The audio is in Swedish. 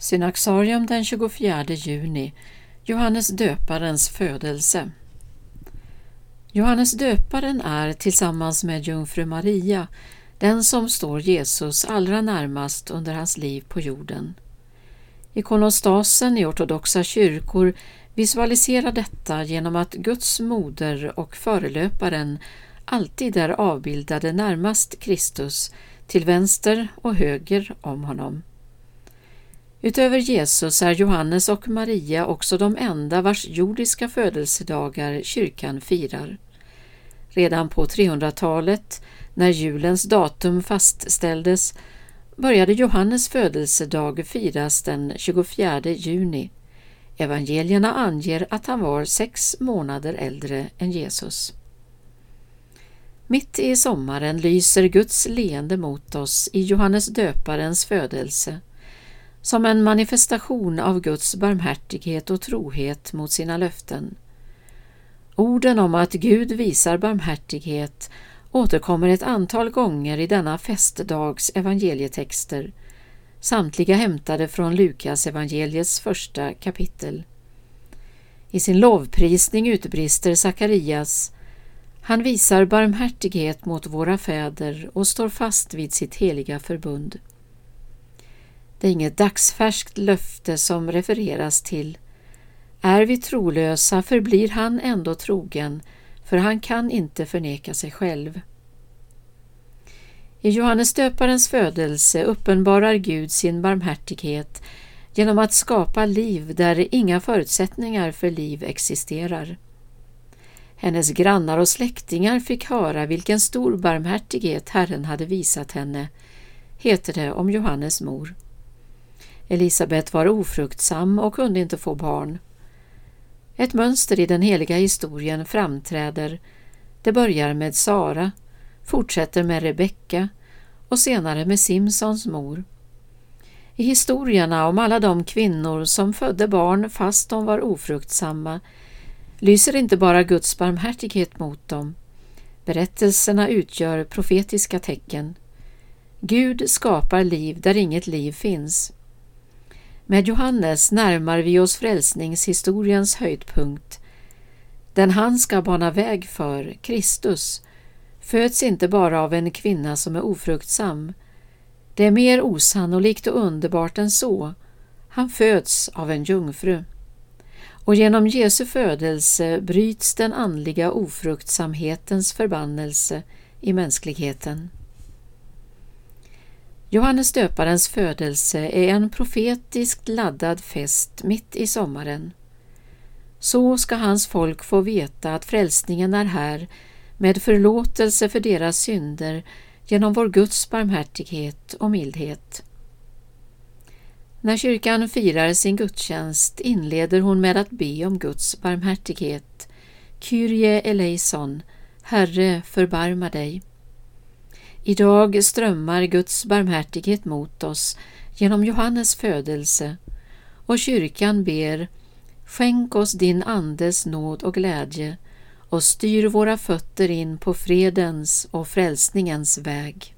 Synaxarium den 24 juni Johannes döparens födelse Johannes döparen är tillsammans med jungfru Maria den som står Jesus allra närmast under hans liv på jorden. Ikonostasen i ortodoxa kyrkor visualiserar detta genom att Guds moder och förelöparen alltid är avbildade närmast Kristus, till vänster och höger om honom. Utöver Jesus är Johannes och Maria också de enda vars jordiska födelsedagar kyrkan firar. Redan på 300-talet, när julens datum fastställdes, började Johannes födelsedag firas den 24 juni. Evangelierna anger att han var sex månader äldre än Jesus. Mitt i sommaren lyser Guds leende mot oss i Johannes döparens födelse som en manifestation av Guds barmhärtighet och trohet mot sina löften. Orden om att Gud visar barmhärtighet återkommer ett antal gånger i denna festdags evangelietexter, samtliga hämtade från Lukas evangeliets första kapitel. I sin lovprisning utbrister Sakarias han visar barmhärtighet mot våra fäder och står fast vid sitt heliga förbund. Det är inget dagsfärskt löfte som refereras till. Är vi trolösa förblir han ändå trogen, för han kan inte förneka sig själv. I Johannes döparens födelse uppenbarar Gud sin barmhärtighet genom att skapa liv där inga förutsättningar för liv existerar. Hennes grannar och släktingar fick höra vilken stor barmhärtighet Herren hade visat henne, heter det om Johannes mor. Elisabet var ofruktsam och kunde inte få barn. Ett mönster i den heliga historien framträder. Det börjar med Sara, fortsätter med Rebecka och senare med Simsons mor. I historierna om alla de kvinnor som födde barn fast de var ofruktsamma lyser inte bara Guds barmhärtighet mot dem. Berättelserna utgör profetiska tecken. Gud skapar liv där inget liv finns. Med Johannes närmar vi oss frälsningshistoriens höjdpunkt. Den han ska bana väg för, Kristus, föds inte bara av en kvinna som är ofruktsam. Det är mer osannolikt och underbart än så. Han föds av en jungfru. Och genom Jesu födelse bryts den andliga ofruktsamhetens förbannelse i mänskligheten. Johannes döparens födelse är en profetiskt laddad fest mitt i sommaren. Så ska hans folk få veta att frälsningen är här med förlåtelse för deras synder genom vår Guds barmhärtighet och mildhet. När kyrkan firar sin gudstjänst inleder hon med att be om Guds barmhärtighet. Kyrie eleison, Herre förbarma dig. Idag strömmar Guds barmhärtighet mot oss genom Johannes födelse och kyrkan ber Skänk oss din Andes nåd och glädje och styr våra fötter in på fredens och frälsningens väg.